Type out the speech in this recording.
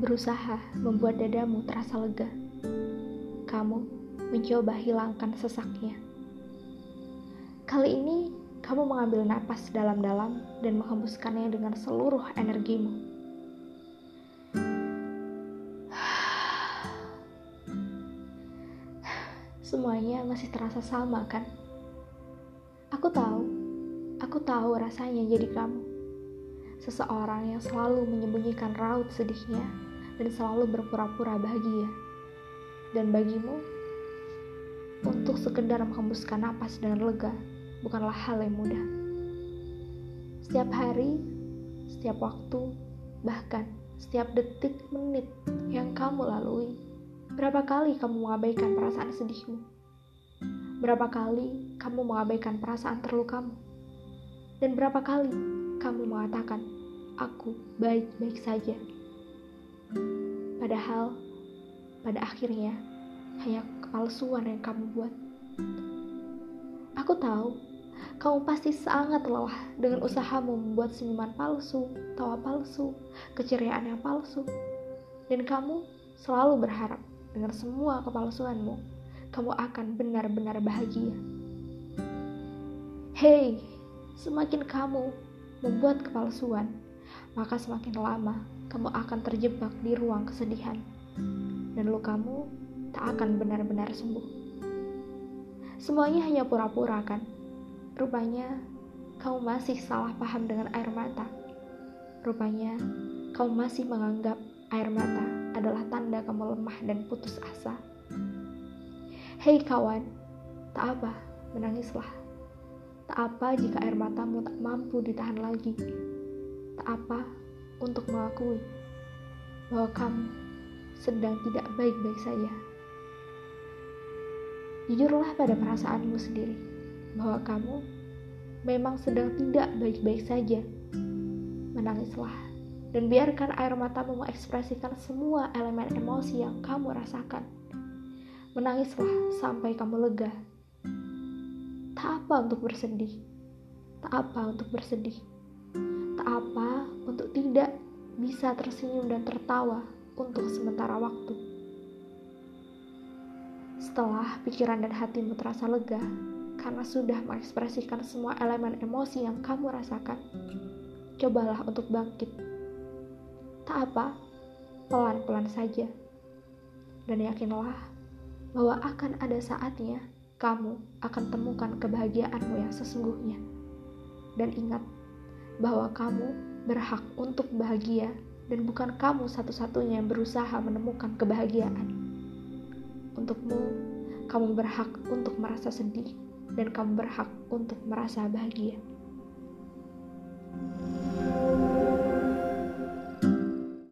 berusaha membuat dadamu terasa lega. Kamu mencoba hilangkan sesaknya. Kali ini, kamu mengambil napas dalam-dalam dan menghembuskannya dengan seluruh energimu. Semuanya masih terasa sama, kan? Aku tahu, aku tahu rasanya jadi kamu. Seseorang yang selalu menyembunyikan raut sedihnya dan selalu berpura-pura bahagia. Dan bagimu, untuk sekedar menghembuskan napas dengan lega bukanlah hal yang mudah. Setiap hari, setiap waktu, bahkan setiap detik menit yang kamu lalui, berapa kali kamu mengabaikan perasaan sedihmu? Berapa kali kamu mengabaikan perasaan terlukamu? Dan berapa kali kamu mengatakan, "Aku baik-baik saja"? Padahal pada akhirnya hanya kepalsuan yang kamu buat. Aku tahu kamu pasti sangat lelah dengan usahamu membuat senyuman palsu, tawa palsu, keceriaan yang palsu. Dan kamu selalu berharap dengan semua kepalsuanmu, kamu akan benar-benar bahagia. Hei, semakin kamu membuat kepalsuan, maka semakin lama kamu akan terjebak di ruang kesedihan, dan lukamu tak akan benar-benar sembuh. Semuanya hanya pura-pura, kan? Rupanya kamu masih salah paham dengan air mata. Rupanya kamu masih menganggap air mata adalah tanda kamu lemah dan putus asa. Hei kawan, tak apa, menangislah. Tak apa jika air matamu tak mampu ditahan lagi. Tak apa untuk mengakui bahwa kamu sedang tidak baik-baik saja. Jujurlah pada perasaanmu sendiri bahwa kamu memang sedang tidak baik-baik saja. Menangislah dan biarkan air matamu mengekspresikan semua elemen emosi yang kamu rasakan. Menangislah sampai kamu lega. Tak apa untuk bersedih, tak apa untuk bersedih Apa untuk tidak bisa tersenyum dan tertawa untuk sementara waktu. Setelah pikiran dan hatimu terasa lega karena sudah mengekspresikan semua elemen emosi yang kamu rasakan, cobalah untuk bangkit. Tak apa, pelan-pelan saja. Dan yakinlah bahwa akan ada saatnya kamu akan temukan kebahagiaanmu yang sesungguhnya. Dan ingat, bahwa kamu berhak untuk bahagia dan bukan kamu satu-satunya yang berusaha menemukan kebahagiaan. Untukmu, kamu berhak untuk merasa sedih dan kamu berhak untuk merasa bahagia. thank you